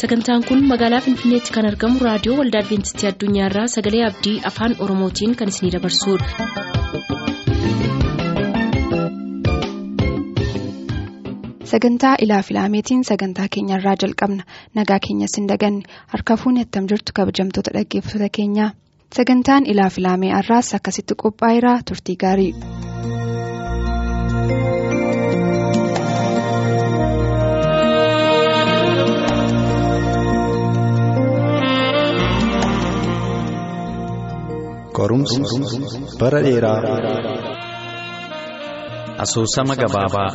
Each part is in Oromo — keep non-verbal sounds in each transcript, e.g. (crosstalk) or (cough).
sagantaan kun magaalaa finfinneetti kan argamu raadiyoo waldaa adventistii addunyaarraa sagalee abdii afaan oromootiin kan isinidabarsudha. sagantaa ilaa filaameetiin sagantaa keenyarraa jalqabna nagaa keenya sin daganne harka fuunni attam jirtu kabajamtoota dhaggeeffattoota keenyaa sagantaan ilaa filaamee har'aas akkasitti qophaa'eera turtii gaarii. Qorumsi bara dheeraa Asoosama gabaabaa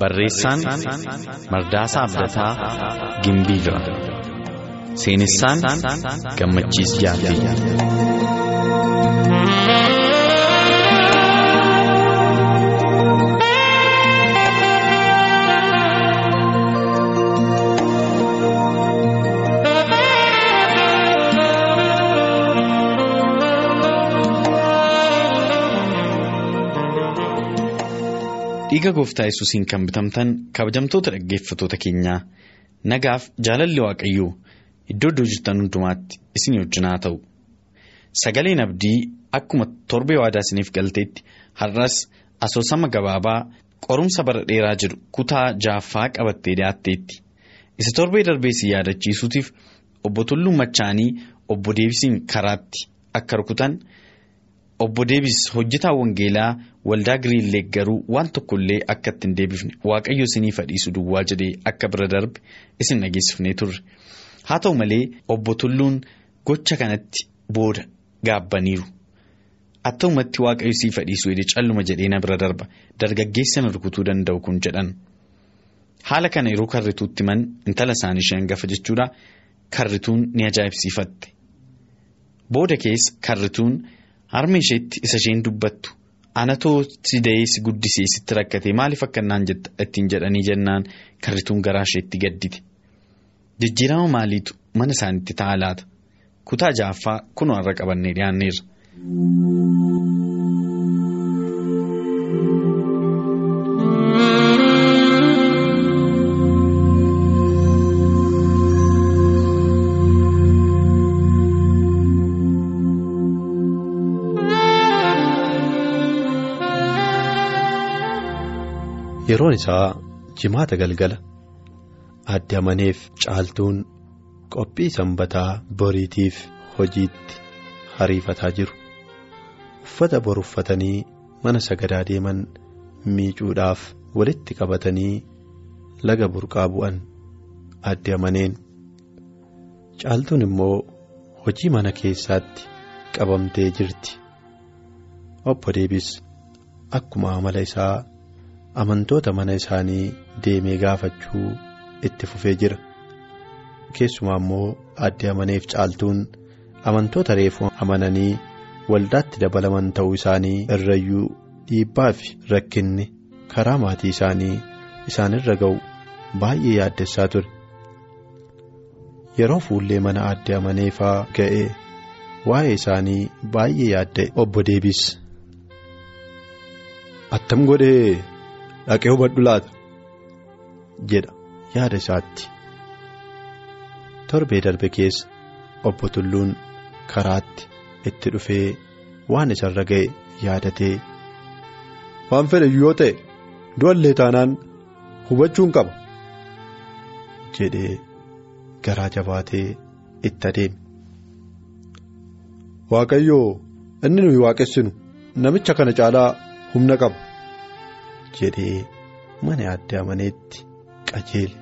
barreessaan Mardaasaa Abdataa Gimbiirra Seenessaan Gammachiis Jaallee. Dhiiga gooftaa yesuusiin kan bitamtan kabajamtoota dhaggeeffattoota keenyaa nagaaf jaalalli waaqayyoo iddoo iddoo jirtan hundumaatti isin wajjin haa ta'u. Sagaleen abdii akkuma torbee waadaa isiniif galteetti har'as asoosama gabaabaa qorumsa bara dheeraa jedhu kutaa jaaffaa qabattee dhiyaatteetti. Isa torbee darbee si yaadachiisuutiif obbo Tulluun Machaanii obbo Deebisiin karaatti akka rukutan. Obbo Deebis hojjetaa Wangeelaa waldaa Giriinlee garuu waan tokkollee akka ittiin deebifne waaqayyo isinii fadhiisu duwwaa jedhee akka bira darbe isin dhageessifnee turre. Haa ta'u malee obbo Tulluun gocha kanatti booda gaabbaniiru. Atta'umatti waaqayyo isii fadhiisu jedhee calluma jedhee na bira darba dargaggeessa na rukutuu danda'u kun jedhan. Haala kana yeroo karrituutti man intala isaanii ishee hangafa jechuudha karrituun ni ajaa'ibsiifatte. Booda keessa karrituun. Harmi isheetti isa isheen dubbattu anatoo si da'ee si guddisee sitti rakkate maaliif akka naan ittiin jedhanii jennaan karrituun garaa isheetti gaddite. Jijjiirama maaliitu mana isaanitti ta'a laata? Kutaa ja'affaa kunoo har'a qabannee dhiyaanneerra. Yeroon isaa jimaata galgala addi amaneef caaltuun qophii sanbataa boriitiif hojiitti hariifataa jiru. Uffata bor uffatanii mana sagadaa deeman miicuudhaaf walitti qabatanii laga burqaa bu'an addi amaneen. Caaltuun immoo hojii mana keessaatti qabamtee jirti. Obbo Deebis akkuma amala isaa. Amantoota mana isaanii deemee gaafachuu itti fufee jira keessumaa immoo addi amaneef caaltuun amantoota reefuu amananii waldaatti dabalaman ta'uu isaanii irrayyuu dhiibbaa fi rakkinni karaa maatii isaanii isaanirra ga'u baay'ee yaaddessaa ture yeroo fuullee mana addi amaneefaa ga'e waa'ee isaanii baay'ee yaadda'e obbo Deebis. Attam godhee. Dhaqee hubadhu laata jedha yaada isaatti torbee darbe keessa obbo Tulluun karaatti itti dhufee waan isarra ga'e yaadatee waan fedhe yoo ta'e du'allee taanaan hubachuun qaba jedhee garaa jabaatee itti adeeme. Waaqayyoo inni nuyi waaqessinu namicha kana caalaa humna qaba. Jedhee mana adda amaneetti qajeele.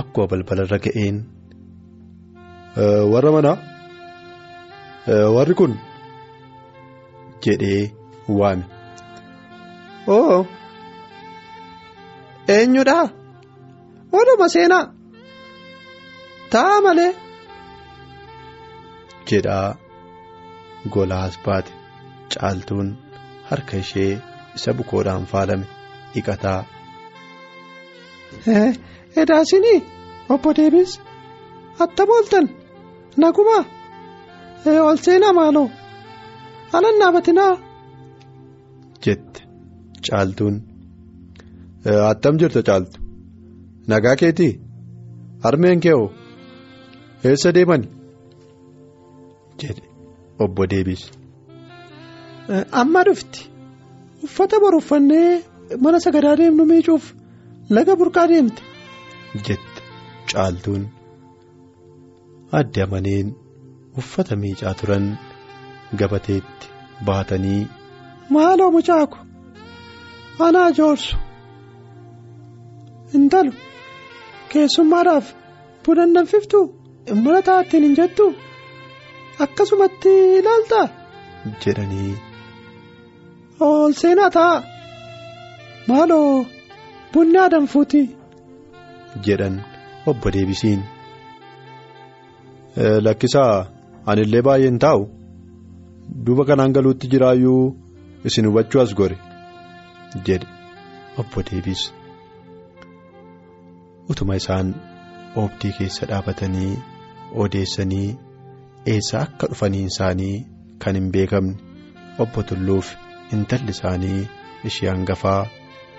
Akkuma balbalarra ga'een. Warra manaa? Warri kun? Jedhee waame. oo. Eenyudhaa waluma seenaa? Ta'a malee? Jedhaa golaas baate caaltuun. Harka ishee isa bukoodhaan faalame. Dhiqataa. Edaasinii obbo Deebis attam ooltan nagumaa ol seenaa maaloo? Alan dhaabatinaa. jette caaltuun. Attam jirta caaltu. Nagaa keetii? Harmeen kee hoo eessa deeman jedhe obbo deebis. Amma dhufti uffata boru uffannee mana sagadaa deemnu miicuuf laga burqaa deemte. jette caaltuun adde amaneen uffata miicaa turan gabateetti baatanii. Maaloo mucaaku anaa joorsu intalu keessummaadhaaf buna danfiftuu mana taa'attiin hin jettuu akkasumatti ilaaltaa jedhanii. Ol seenaa taa'a maaloo bunni adanfuuti. jedhan obbo deebisiin. Lakkisaa anillee baay'een taa'u duuba kanaan galuutti jiraayyuu isin hubachuu as gore jedhe obbo deebis. Utuma isaan oobdii keessa dhaabatanii odeessanii eessa akka dhufanii isaanii kan hin beekamne obbo Tulluuf intalli isaanii ishee hangafaa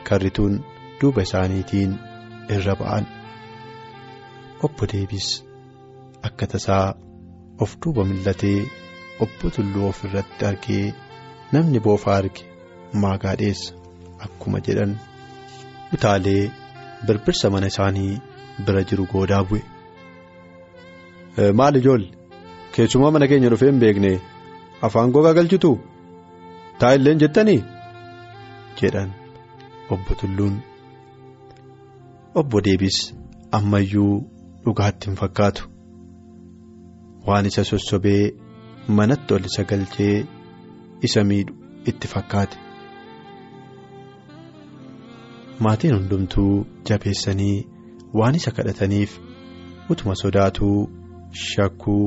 karrituun duuba isaaniitiin irra ba'an. Obbo deebis akka tasaa of duuba millatee obbo Tulluu of irratti argee namni boofaa arge maagaadheessa akkuma jedhan. Utaalee birbirsa mana isaanii bira jiru goodaa bu'e. Maal ijoolle keessumaa mana keenya dhufee hin beekne afaan gogaa galchitu taa'illeen jettanii jedhan obbo Tulluun. Obbo Deebis ammayyuu dhugaatti hin fakkaatu waan isa sossobee manatti ol isa galchee isa miidhu itti fakkaate. Maatiin hundumtuu jabeessanii waan isa kadhataniif utuma sodaatuu shakkuu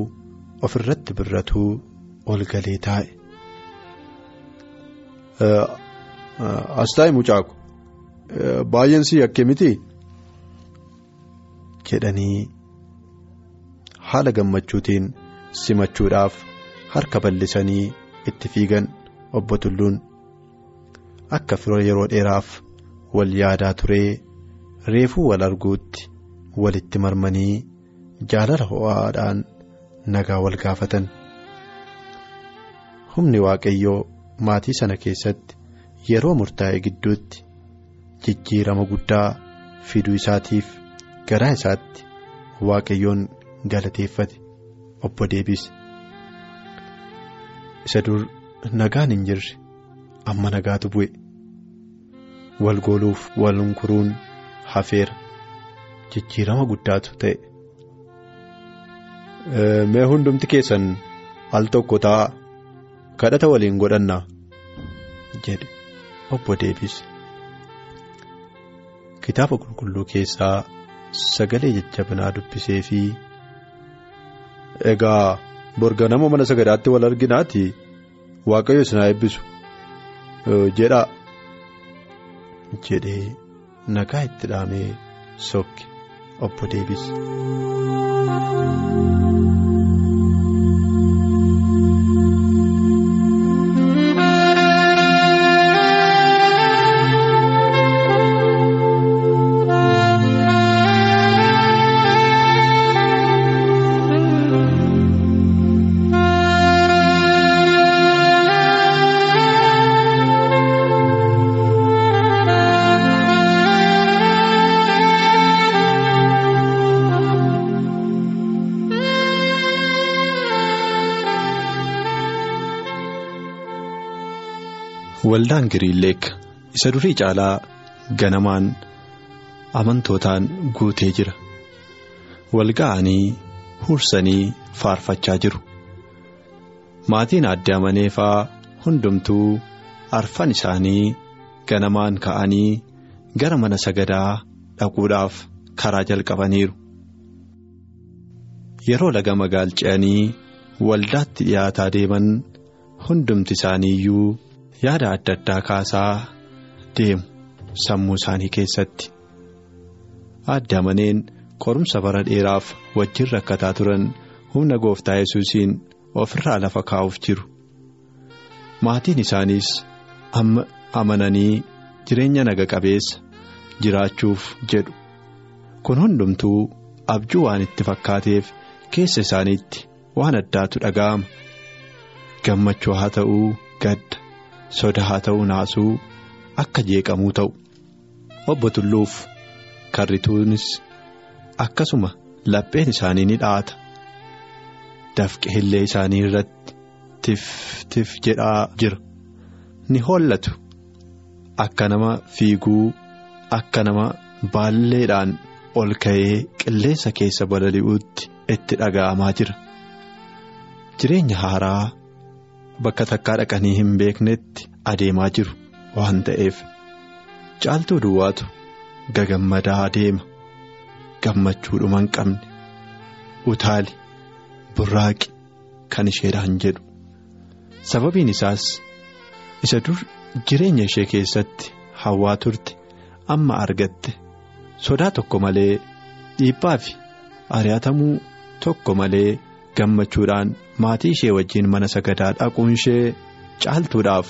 ofirratti birratuu ol galee taa'e. As taa'e mucaaku baay'een si yakke miti jedhanii haala gammachuutiin simachuudhaaf harka bal'isanii itti fiigan obbo Tulluun akka firoo yeroo dheeraaf wal yaadaa turee reefuu wal arguutti walitti marmanii jaalala ho'aadhaan nagaa wal gaafatan. Humni waaqayyoo maatii sana keessatti yeroo murtaa'e gidduutti jijjiirama guddaa fiduu isaatiif garaa isaatti waaqayyoon galateeffate obbo Deebis. Isa dur nagaan hin jirre amma nagaatu bu'e. Wal gooluuf wal hunkuruun hafeera jijjiirama guddaatu ta'e. Mee hundumti keessan al tokko ta'a kadhata waliin godhannaa jedhe obbo Deebis. Kitaaba qulqulluu keessaa sagalee jajjabinaa dubbisee fi egaa borga nama mana sagadaatti wal arginaati waaqayyo isin haa eebbisu jedhaa jedhee nagaa itti dhaamee sokke obbo Deebis. Waldaan Giriinleek isa durii caalaa ganamaan amantootaan guutee jira. Wal ga'anii hursanii faarfachaa jiru. Maatiin adde amaneefaa hundumtuu arfan isaanii ganamaan ka'anii gara mana sagadaa dhaquudhaaf karaa jalqabaniiru. Yeroo laga magaal ce'anii waldaatti dhiyaataa deeman hundumti isaanii iyyuu yaada adda addaa kaasaa deemu sammuu isaanii keessatti. Adde amaneen qorumsa bara dheeraaf wajjin rakkataa turan humna gooftaa yesuusiin ofirraa lafa kaa'uuf jiru. Maatiin isaaniis amma amananii jireenya naga qabeessa jiraachuuf jedhu kun hundumtuu abjuu waan itti fakkaateef keessa isaaniitti waan addaatu dhaga'ama gammachuu haa ta'uu gadda soda haa ta'uu naasuu akka jeeqamuu ta'u. Obbo Tulluuf karrituunis akkasuma lapheen isaanii ni dhaata. Dafqe hillee isaanii irratti tif tif jedhaa jira ni hollatu. Akka nama fiiguu akka nama baalleedhaan ol ka'ee qilleensa keessa balali'uutti itti dhaga'amaa jira. Jireenya haaraa bakka takkaa dhaqanii hin beeknetti adeemaa jiru waan ta'eef. Caaltuu duwwaatu gagammadaa adeema gammachuu dhuma hin qabne. Utaali burraaqi kan isheedhaan jedhu. Sababiin isaas isa dur jireenya ishee keessatti hawwaa turte amma argatte sodaa tokko malee dhiibbaa fi ari'atamuu tokko malee gammachuudhaan maatii ishee wajjiin mana sagadaa dhaquun ishee caaltuudhaaf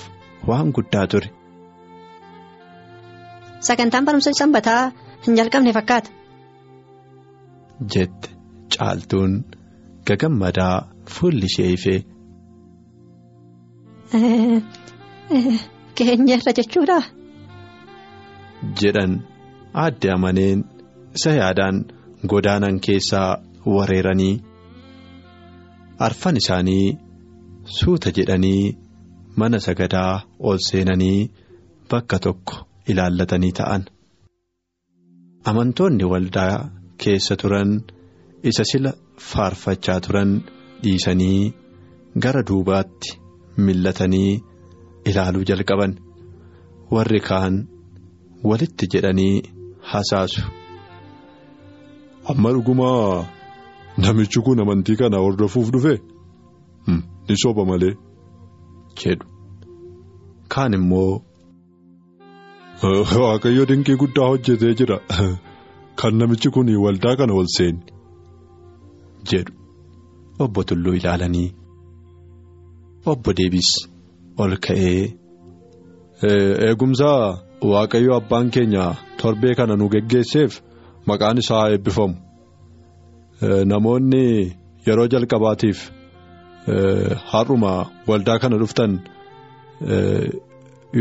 waan guddaa ture. Sagantaan barumsa sanbataa hin jalqabne fakkaata. jette caaltuun gagammadaa fuulli ishee ifee. (laughs) Keenyarra jechuudha. jedhan aadde amaneen isa yaadaan godaanan keessaa wareeranii arfan isaanii suuta jedhanii mana sagadaa ol seenanii bakka tokko ilaallatanii ta'an. Amantoonni waldaa keessa turan isa sila faarfachaa turan dhiisanii gara duubaatti millatanii ilaaluu jalqaban. Warri kaan walitti jedhanii hasaasu. Amma dhugumaa namichi kun amantii kana hordofuuf dhufe ni soba malee. jedhu kaan immoo. Waaqayyo (laughs) dinqii guddaa hojjetee jira (laughs) kan namichi kun waldaa kana ol seenne. jedhu obbo Tulluu ilaalanii obbo Deebis ol ka'ee. Eegumsaa waaqayyo abbaan keenya torbee kana nu geggeesseef maqaan isaa eebbifamu. Namoonni yeroo jalqabaatiif har'uma waldaa kana dhuftan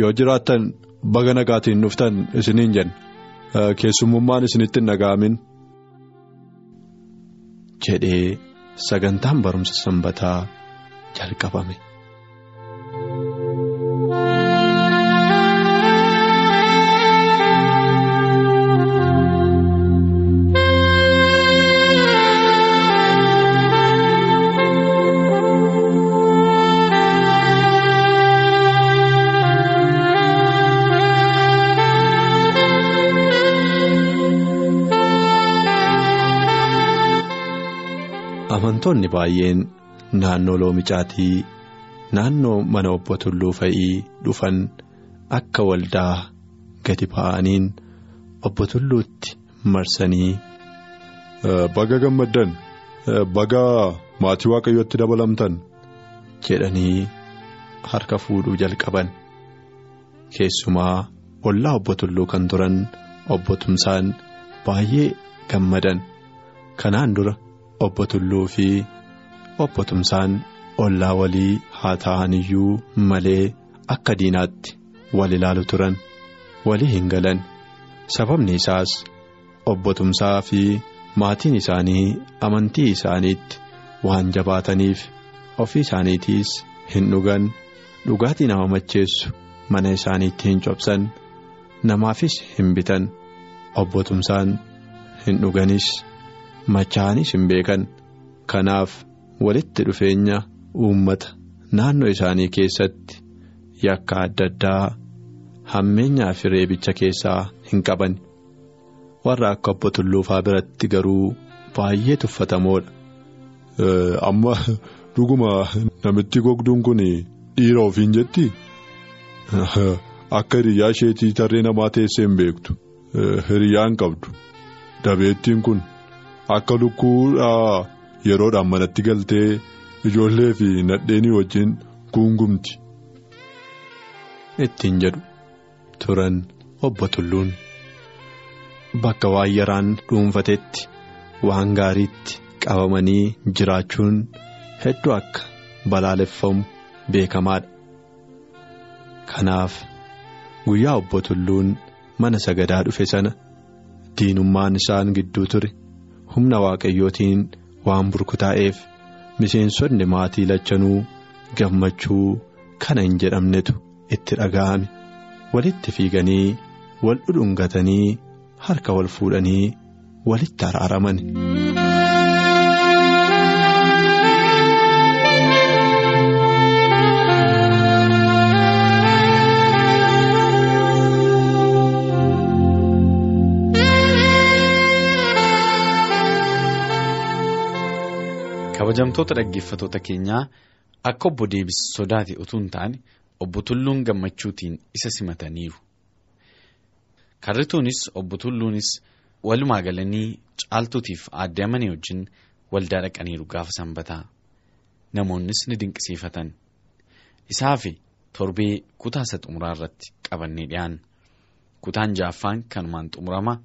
yoo jiraattan baga nagaatiin dhuftan isiniin jenna. Keessummummaan isinitti hin dhaga'amin. jedhee sagantaan barumsa sanbataa jalqabame. Amantoonni baay'een naannoo loomicaatii naannoo mana obbo Tulluu fa'ii dhufan akka waldaa gadi ba'aniin obbo Tulluutti marsanii. Baga gammaddan baga maatii waaqayyootti dabalamtan. jedhanii harka fuudhuu jalqaban keessumaa ollaa obbo Tulluu kan turan obbo Tumsaan baay'ee gammadan kanaan dura. Obbo Tulluu fi obbo Tumsaan ollaa walii haa ta'an iyyuu malee akka diinaatti wal ilaalu turan walii hin galan. Sababni isaas obbo Tumsaa fi maatiin isaanii amantii isaaniitti waan jabaataniif ofii isaaniitiis hin dhugan. Dhugaatii nama macheessu mana isaaniitti hin cobsan namaafis hin bitan. Obbo Tumsaan hin dhuganis. Machaa'anis hin beekan kanaaf walitti dhufeenya uummata naannoo isaanii keessatti yakka adda addaa hammeenyaa fi reebicha keessaa hin qaban warra akka obbo Tulluufaa biratti garuu baay'ee tuffatamoodha. Amma dhuguma namitti gogduun kun dhiira ofiin jetti akka hiriyyaa isheetii tarree namaa teessee hin beektu hiriyyaa hin qabdu dabeettiin kun. Akka lukkuudhaa yeroodhaan manatti galtee ijoollee fi nadheenii wajjin guungumti. Ittiin jedhu turan obbo Tulluun. bakka waan yaraan dhuunfatetti waan gaariitti qabamanii jiraachuun hedduu akka balaaleffamu beekamaadha. Kanaaf guyyaa obbo Tulluun mana sagadaa dhufe sana diinummaan isaan gidduu ture humna waaqayyootiin waan burkutaa'eef miseensonni maatii lachanuu gammachuu kana hin jedhamnetu itti dhaga'ame walitti fiiganii wal dhudhungatanii harka wal fuudhanii walitti araaraman. Kabajamtoota dhaggeeffatoota keenyaa akka obbo Deebis sodaate utuu hin taane obbo Tulluun gammachuutiin isa simataniiru. Karrituunis obbo Tulluunis walumaa galanii caaltuutiif aadde amanii wajjin waldaa dhaqaniiru gaafa sanbataa. Namoonnis ni dinqisiifatan. Isaa fi torbee kutaa isa xumuraa irratti qabannee dhiyaan. Kutaan ja'affaan kanumaan xumurama.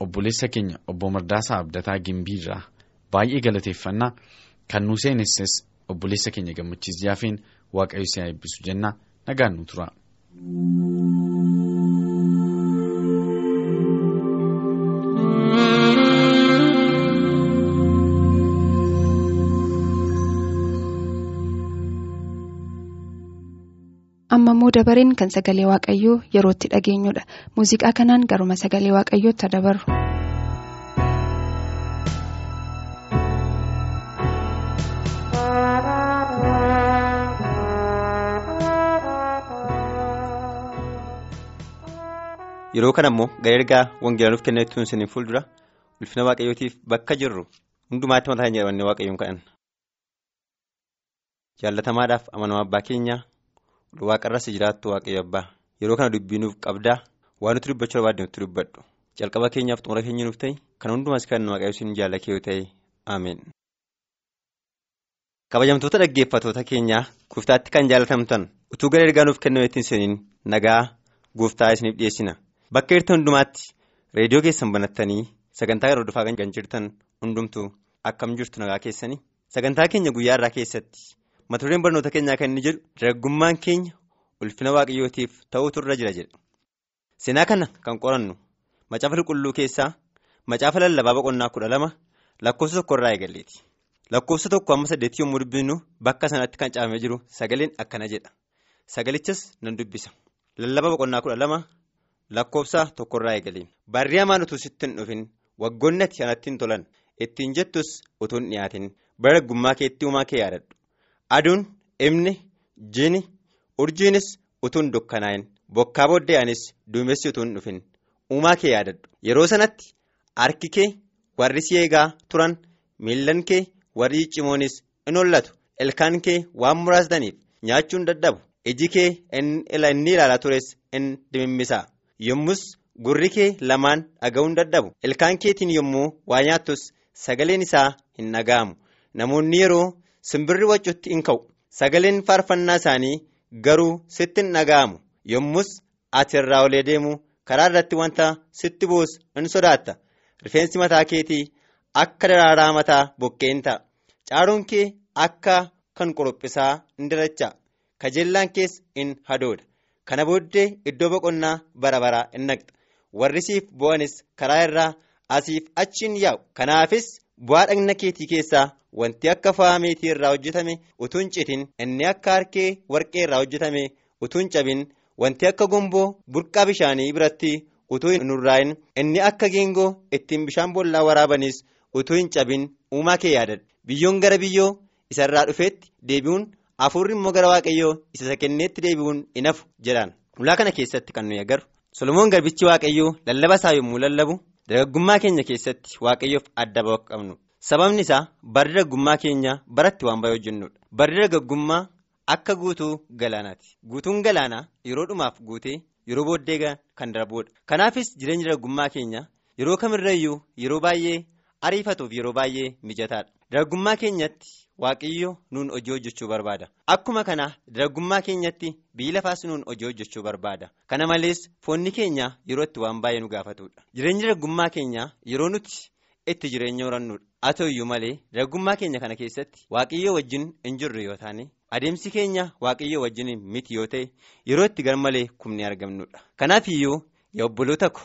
Obboleessa keenya obbo Mardaasaa Abdataa Gimbiirraa. Baay'ee galateeffannaa kan nu seenesses obboleessa keenya gammachiis jaafeen waaqayyo si eebbisu jenna nagaan nu tura. amma immoo dabareen kan sagalee waaqayyoo yerootti dhageenyudha muuziqaa kanaan garuma sagalee waaqayyootti dabarru. Yeroo kana immoo gara ergaa wangeelaa nuuf kenneetti isiniin fuuldura ulfina waaqayyootiif bakka jirru hundumaatti mataa hin jedhamne waaqayyoon kadhanna. Jaallatamaadhaaf amanamaa abbaa keenya waaqarras jiraattu waaqayyo abbaa yeroo kana dubbii nuuf qabdaa waan nuti dubbachuu barbaadde nutti dubbadhu calqaba keenyaaf xumura keenya nuuf ta'e kan hundumaas kan waaqayyo isin jaallakee yoo ta'e ameen. Kabajamtoota dhaggeeffatoota keenyaa gooftaatti kan jaalatamtan utuu gara ergaa nuuf kennameetti isiniin nagaa gooftaa isiniif dhiyeessina. Bakka jirtan hundumaatti reediyoo keessan banattanii sagantaa yeroo dhufaa kan jirtan hundumtu akkam jirtu nagaa keessanii sagantaa keenya guyyaa irraa keessatti mata dureen barnoota keenyaa kan inni jedhu dargaggummaan keenya ulfina waaqayyootiif ta'uutu irra jira jedha. Seenaa kana kan qorannu macaafa qulqulluu keessaa macaafa lallabaa boqonnaa kudha lama lakkoofsa tokko irraa eegalleeti. Lakkoofsa tokko amma saddeetti yommuu dubbisnu bakka sanatti kan caafamee jiru sagaleen akkana jedha. Sagalichas nan dubbisa. Lallabaa boqonnaa kudha lama. Lakkoofsa tokkorraa eegaleen. Barri hamaan utuu sitti hin dhufin waggoonni ati kanatti hin tolan. Ittiin jettus utuu hin dhiyaatin bara dargaggummaa keetti uumaa kee yaadadhu. Aduun ifni jini urjiinis utuu hin dukkanaa'in. Bokkaa booddee'anis duumessi utuu hin dhufin. Uumaa kee yaadadhu. Yeroo sanatti harki kee warri si eegaa turan miillan kee warri ciccimoonis in hollatu ilkaan kee waan muraasaniif nyaachuun dadhabu iji kee inni ilaalaa tures in dimimmisaa. Yommus gurri kee lamaan dhaga'uun dadhabu ilkaan keetiin yommuu waa nyaattus sagaleen isaa hin dhaga'amu namoonni yeroo simbirri waccutti in ka'u. Sagaleen faarfannaa isaanii garuu sitti hin dhaga'amu yommus ati irraa olee deemu karaa irratti wanta sitti buus in sodaatta. Rifeensi mataa keetii akka daraaraa mataa boqqeen ta'a. Caaruun kee akka kan qorophisaa in diracha. Kajeellaan kees in hadoodha. Kana booddee iddoo boqonnaa bara baraa in naqxa warri siif bu'anis karaa irraa asiif achiin yaa'u kanaafis bu'aa dhagna keetii keessaa wanti akka fa'aa meetii irraa hojjetame utuu hin citin inni akka harkee warqee irraa hojjetame utuu hin cabin wanti akka gomboo burqaa bishaanii biratti utuu hin urraa'in inni akka geengoo ittiin bishaan boollaa waraabanis utuu hin cabin uumaa kee yaadadha biyyoon gara biyyoo isarraa dhufeetti deebi'uun. Afuurri immoo gara waaqayyoo isa kenneetti deebi'uun in hafu jedhaan ulaa kana keessatti kan nuyi agarru Solomoon garbichi waaqayyoo lallaba isaa yommuu lallabu dargaggummaa keenya keessatti waaqayyoof adda ba'uu qabnu. Sababni isaa barri dargaggummaa keenya baratti waan baay'ee hojjennudha barri dargaggummaa akka guutuu galaanaati. Guutuun galaanaa yeroo dhumaaf guutee yeroo booddee kan darbuudha kanaafis jireenyi dargaggummaa keenya yeroo kamirrayyuu yeroo baay'ee ariifatuuf yeroo baay'ee mijataadha dargaggummaa keenyatti waaqayyo nuun hojii hojjechuu barbaada. Akkuma kana dargaggummaa keenyatti biyyi lafaas nuun hojii hojjechuu barbaada. Kana malees foonni keenya yeroo itti waan baay'ee nu gaafatudha jireenyi dargaggummaa keenya yeroo nuti itti jireenya horannudha haa ta'uyyuu malee dargaggummaa keenya kana keessatti waaqayyo wajjin hin jirru yoo taane adeemsi keenya waaqayyo wajjin miti yoo ta'e yeroo itti garmalee kumni argamnudha kanaaf iyyuu yaa obboloota ko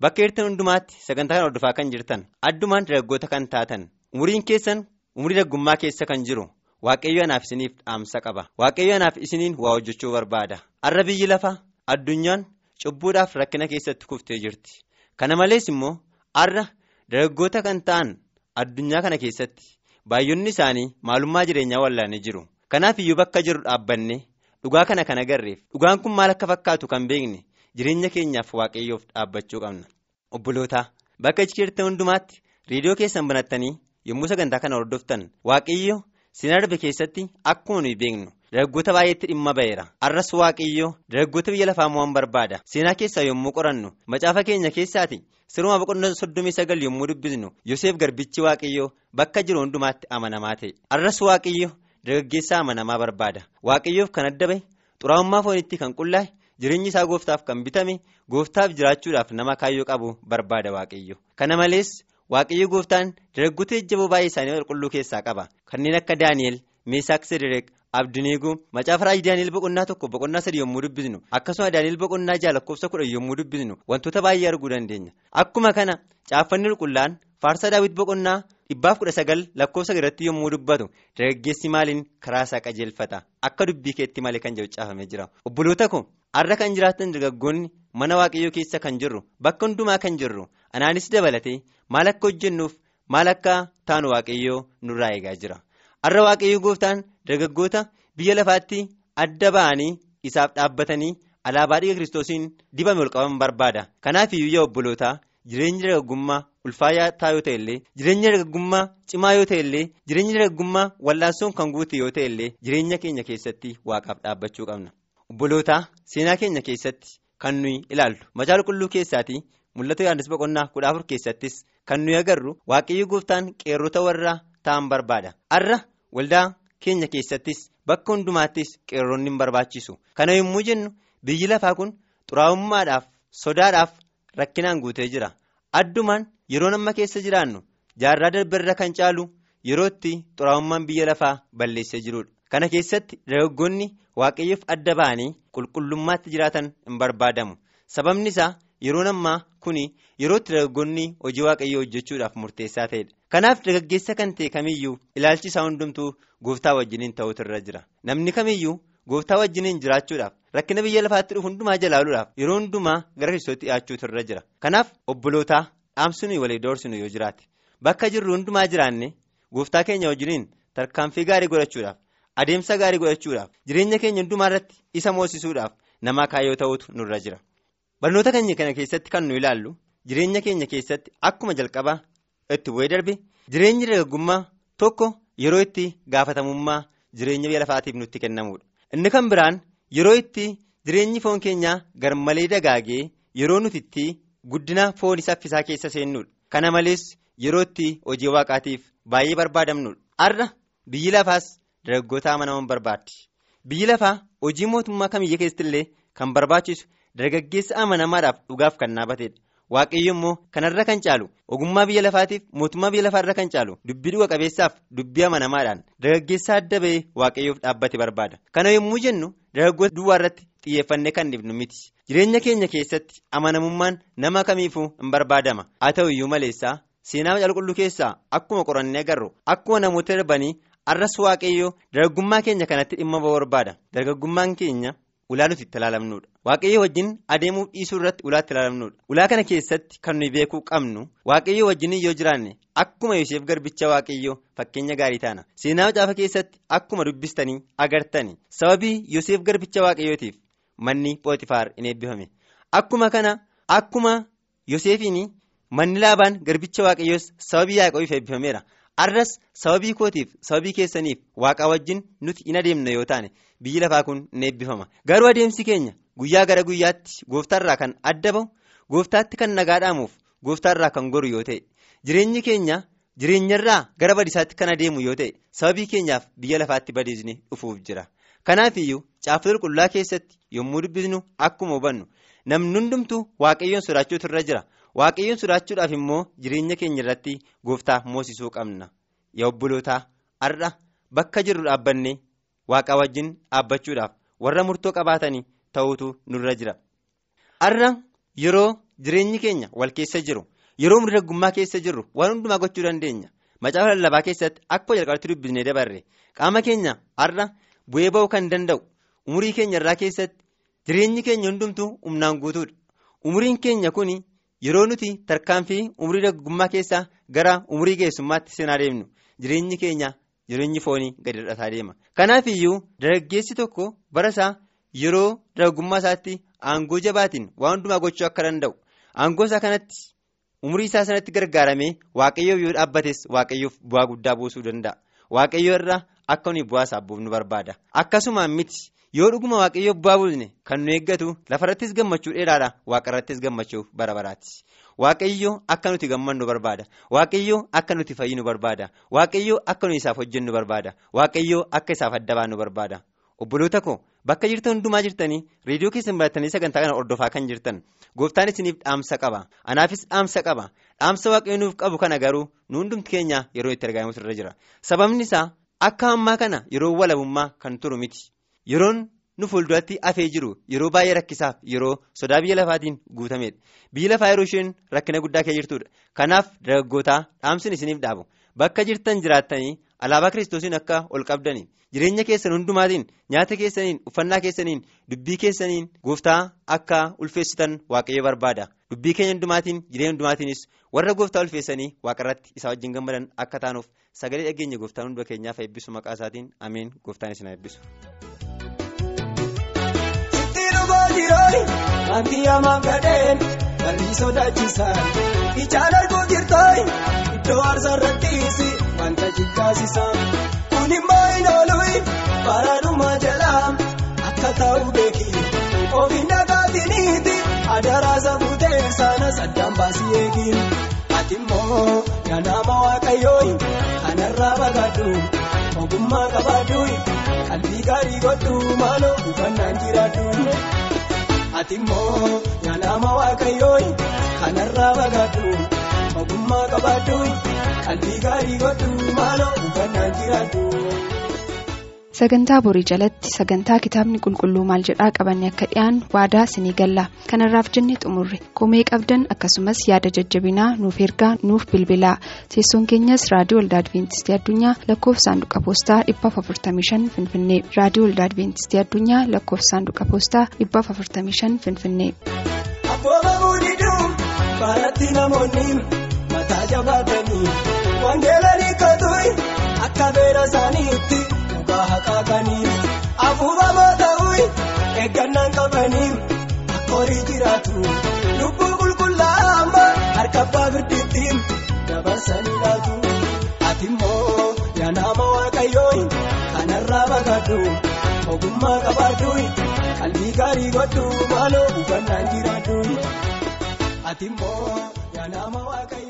bakka jirtan hundumaatti sagantaa kana hordofaa kan jirtan addumaan dargaggoota kan taatan umuriin keessan umurii dargaggummaa keessa kan jiru waaqayyo anaaf isiniif dhaamsa qaba. Waaqayyo anaaf isiniin waa hojjechuu barbaada. Har'a biyyi lafa addunyaan cubbuudhaaf rakkina keessatti kuftee jirti. Kana malees immoo har'a dargaggoota kan ta'an addunyaa kana keessatti baay'inni isaanii maalummaa jireenyaa wallaanii jiru. Kanaaf iyyuu bakka jiru dhaabbanne dhugaa kana kan agarreef dhugaan kun maal akka fakkaatu kan beekne jireenya keenyaaf waaqayyoof dhaabbachuu qabna. Obboloota bakka jirtan hundumaatti reediyoo keessan banattanii yommuu sagantaa kana hordoftan waaqayyo seenaa darbe keessatti akkuma nuyi beeknu dargaggoota baay'eetti dhimma ba'eera. Arras waaqayyo dargaggoota biyya lafaa mo'an barbaada. Seenaa keessaa yommuu qorannu macaafa keenya keessaati siruma boqonnaa soddomii sagal yommuu dubbisnu yoseef garbichi waaqayyo bakka jiru hundumaatti amanamaa ta'e. Arras waaqayyo dargaggeessa amanamaa barbaada. Waaqayyoof kan adda bahe xuraa'ummaa foonitti kan qullaa'e jireenyi isaa gooftaaf kan bitame gooftaaf jiraachuudhaaf nama kaayyoo qabu barbaada waaqayyo. Kana malees waaqayyo gooftaan dargaggoota jajjaboo baay'ee isaanii qulqulluu keessaa qaba. Kanneen akka daani'el meesaak sedereek abdineeguu macaafa raajii daani'el boqonnaa tokko boqonnaa sadii yommuu dubbisnu akkasuma daani'el boqonnaa jaha lakkoofsa kudhan yommuu dubbisnu wantoota baay'ee arguu dandeenya. Akkuma kana caaffanni qulqullaan faarsaa daawwit boqonnaa dhibbaaf kudha sagal lakkoofsa irratti yommuu dubbatu dargaggeessi maaliin karaa isaa qajeelfata? Akka dubbii keetti malee kan jedhu caafamee jira. Obboloota ko har'a kan jiraatan dargaggoonni mana waaqayyoo keessa kan jirru bakka hundumaa kan jirru anaanis dabalatee maal akka hojjennuuf maal akka taanu waaqayyoo nurraa eegaa jira. Har'a waaqayyoo gooftaan dargaggoota biyya lafaatti adda ba'anii isaaf dhaabbatanii alaabaa dhiiga kiristoosiin dibame ol qaban barbaada. Kanaaf iyyuu obbolootaa jireenyi dargaggummaa ulfaayaa yoo ta'e illee jireenyi dargaggummaa cimaa yoo ta'e illee jireenyi dargaggummaa wal'aansoon kan guute yoo ta'e illee jireenya keenya keessatti waaqaaf dhaabbachuu qabna. Obbolootaa seenaa keenya keessatti kan nuyi ilaallu. Macaafa qulqulluu keessaatii mul'ata yohaannis boqonnaa kudha afur keessattis kan nuyi agarru waaqayyo gooftaan qeerrota warra ta'an barbaada. Har'a waldaa keenya keessattis bakka hundumaattis qeerroonni hin barbaachisu. Kana yommuu jennu biyyi lafaa kun xuraa'ummaadhaaf sodaadhaaf rakkinaan guutee jira. Addumaan yeroo amma keessa jiraannu jaarraa darbeerra kan caalu yeroo itti xuraa'ummaan biyya lafaa balleessee jirudha kana keessatti dargaggoonni waaqayyoof adda ba'anii qulqullummaatti jiraatan hin barbaadamu. Sababni isaa yeroon ammaa kuni yerootti dargaggoonni hojii waaqayyoo hojjechuudhaaf murteessaa ta'edha. Kanaaf dargaggeessa kan ta'e kamiyyuu ilaalchi isaa hundumtuu gooftaa wajjiniin ta'utu irra jira. Namni kamiyyuu gooftaa wajjiniin jiraachuudhaaf rakkina biyya lafaatti dhufu hundumaa jalaaluudhaaf yeroo hundumaa gara kiristooti dhiyaachuutu irra jira. Kanaaf obbolootaa dhaamsunii walii doorsinu yoo jiraate bakka jirru hundumaa jiraanne gooftaa keenya wajjiniin tarkaanfii gaarii godhachuudhaaf adeemsa gaarii godhachuudhaaf jireenya keenya hundumaa irratti isa moosisuudhaaf namaa kaayyoo ta'utu nurra jira. Barnoota keenya kana keessatti kan nu ilaallu jireenya keenya keessatti akkuma jalqabaa itti bu'ee darbe jireenyi dargaggummaa tokko yeroo itti gaafatamummaa jireenya biyya lafaatiif nutti kennamudha inni kan biraan yeroo itti jireenyi foon keenyaa garmalee dagaagee yeroo nuti itti guddina foon saffisaa keessa seennudha kana malees yeroo itti hojii waaqaatiif baay'ee barbaadamnudha har'a biyyi lafaas dargaggoota amanaman barbaaddi. Biyyi lafaa hojii mootummaa kamiyya keessatti illee kan barbaachisu dargaggeessa amanamaadhaaf dhugaaf kan dhaabatedha waaqayyo immoo kanarra kan caalu ogummaa biyya lafaatiif mootummaa biyya lafaarra kan caalu dubbii dhuga qabeessaaf dubbii amanamaadhaan dargaggeessa adda bahee waaqayyoof dhaabbate barbaada. Kana yommuu jennu dargaggoota duwwaa irratti xiyyeeffannee kan dhibnu miti. Jireenya keenya keessatti amanamummaan nama kamiifuu hin barbaadama? Haa ta'u iyyuu maleessaa seenaa macaafa qulqulluu keessaa akkuma qorannee agarru akkuma namoota darbanii arras waaqayyoo dargaggummaa keenya kanatti dhimma barbaada. Dargaggummaan keenya ulaa nuti itti ilaalamnudha waaqayyo wajjin adeemuu dhiisuu irratti ulaa itti ilaalamnudha ulaa kana keessatti kan nuyi beekuu qabnu waaqayyo wajjin yoo jiraanne akkuma yoseef garbicha waaqayyoo fakkeenya gaarii taana. Seenaa macaafa keessatti akkuma dubbistanii agartanii sababii yoseef garbicha waaqayyootiif manni pooxifaar in eebbifame. Akkuma kana akkuma yoseefiin manni laabaan garbicha waaqayyoos sababii yaaqoobiif eebbifameera. Arras sababii kootiif sababii keessaniif waaqaa wajjin nuti in adeemna yoo taane biyyi lafaa kun in eebbifama garuu adeemsi keenya guyyaa gara guyyaatti gooftaarraa kan adda bahu gooftaatti kan nagaa dhaamuuf gooftaarraa kan goru yoo ta'e jireenyi keenya jireenyarraa gara badiisaatti kan adeemu yoo ta'e sababii keenyaaf biyya lafaatti badiisni dhufuuf jira. Kanaaf iyyuu caafata qulqulluu keessatti yommuu dubbisnu akkuma hubannu namni hundumtuu waaqayyoon sodaachuutu irra jira. Waaqayyoon sodaachuudhaaf immoo jireenya keenya irratti gooftaa moosisuu qabna. Yaa obbolootaa har'a bakka jirru dhaabbannee waaqa wajjin dhaabbachuudhaaf warra murtoo qabaatanii ta'uutu nurra jira. Har'a yeroo jireenyi keenya wal keessa jiru yeroo dargaggummaa keessa jirru waan hundumaa gochuu dandeenya. Macaafa lallabaa keessatti akkuma jalqabatti dubbisnee dabarre qaama keenya har'a bu'ee ba'uu kan danda'u umurii keenya irraa keessatti jireenyi keenya hundumtuu humnaan guutuudha. Umuriin keenya kun yeroo nuti tarkaanfii umurii dargaggummaa keessaa gara umurii geessummaatti seenaa deemnu jireenyi keenya jireenyi foonii gadi dhadhataa deema. Kanaaf iyyuu dargaggeessi tokko bara isaa yeroo dargaggummaa isaatti aangoo jabaatiin waan hundumaa gochuu akka danda'u aangoo isaa kanatti umurii isaa sanatti gargaaramee waaqayyoof yoo dhaabbates waaqayyoof bu'aa guddaa buusuu danda'a. Waaqayyoo irraa akka nuyi bu'aa isaaf buufnu barbaada. Akkasumaan miti yoo dhuguma waaqayyoof bu'aa buusne kan nu eeggatu lafarrattis gammachuu dheeraadha waaqarrattis gammachuu bara baraati. Waaqayyoo akka nuti gammannu barbaada. Waaqayyoo akka nuti fayyinu barbaada. Waaqayyoo akka nuyi isaaf hojjennu barbaada. Waaqayyoo akka isaaf adda baanu barbaada. Obboloota koo bakka jirtan hundumaa jirtanii reediyoo keessan baratanii sagantaa kana hordofaa kan jirtan gooftaan isiniif dhaamsa qaba. Anaafis dhaamsa qaba. Dhaamsa waaqayyoo nuuf qabu kana garuu nu hundumti keenya yeroo itti argamu irra jira. Sababni isaa akka ammaa kana yeroo walabummaa kan turu miti. Yeroon nu fuulduratti hafee jiru yeroo baay'ee rakkisaaf yeroo sodaa biyya lafaatiin guutamedha. Biyyi lafaa yeroo isheen rakkina guddaa keessa jirtudha. Kanaaf dargaggootaa dhaamsin isiniif dhaabu. Bakka jirtan jiraattanii alaabaa kiristoosiin akka ol qabdanii jireenya keessan hundumaatiin nyaata keessaniin uffannaa keessaniin dubbii keessaniin gooftaa akka ulfeessitan waaqayyo barbaada. Dubbii keenya hundumaatiin jireenya hundumaatiinis warra gooftaa ulfeessanii waaqarratti isaa wajjin gammadan akka taanuuf sagalee dhageenya gooftaan hunda keenyaaf eebbisu maqaa isaatiin ameen gooftaan isin eebbisu. Wanti hamaan gadheen barri sodaachisan ijaan arguu jirtooyi iddoo aarsaa irrattiisi wanta jikkaasisan kun immoo hin ooluyi baraadhuma jalaa akka ta'u beeki. Ofiin dhagaatiniiti adaraasa fuutee sana saddaan baasii eegi. Ati immoo ganaama waaqayyooyi kanarraa bagaadhu ogummaa qabaadhu qalbii gaarii godhu maaloo hubannaan jiraadhu. Ati immoo ganaama waaqayyooyi kanarraa bagaadhu ogummaa qabaadhu qalbii gaarii godhu maaloo hubannaan jiraadhu. Sagantaa borii jalatti sagantaa kitaabni qulqulluu maal jedhaa qabanne akka dhiyaan waadaa sinii galla kanarraaf jenne xumurre komee qabdan akkasumas yaada jajjabinaa nuuf ergaa nuuf bilbilaa teessoon keenyas raadiyoo waldaa adventistii addunyaa lakkoofsa saanduqa poostaa 455 finfinnee raadiyoo waldaa adventistii addunyaa lakkoofsa saanduqa poostaa 455 finfinnee. Akka beera isaaniitti. Dabarsanii laatu ati immoo yaanaama waaqayyoo kanarraa bagaadhu ogummaa qabaadhu qalbii gaarii godhu maaloo hubannaan jiraadhu ati immoo yaanaama waaqayyoo.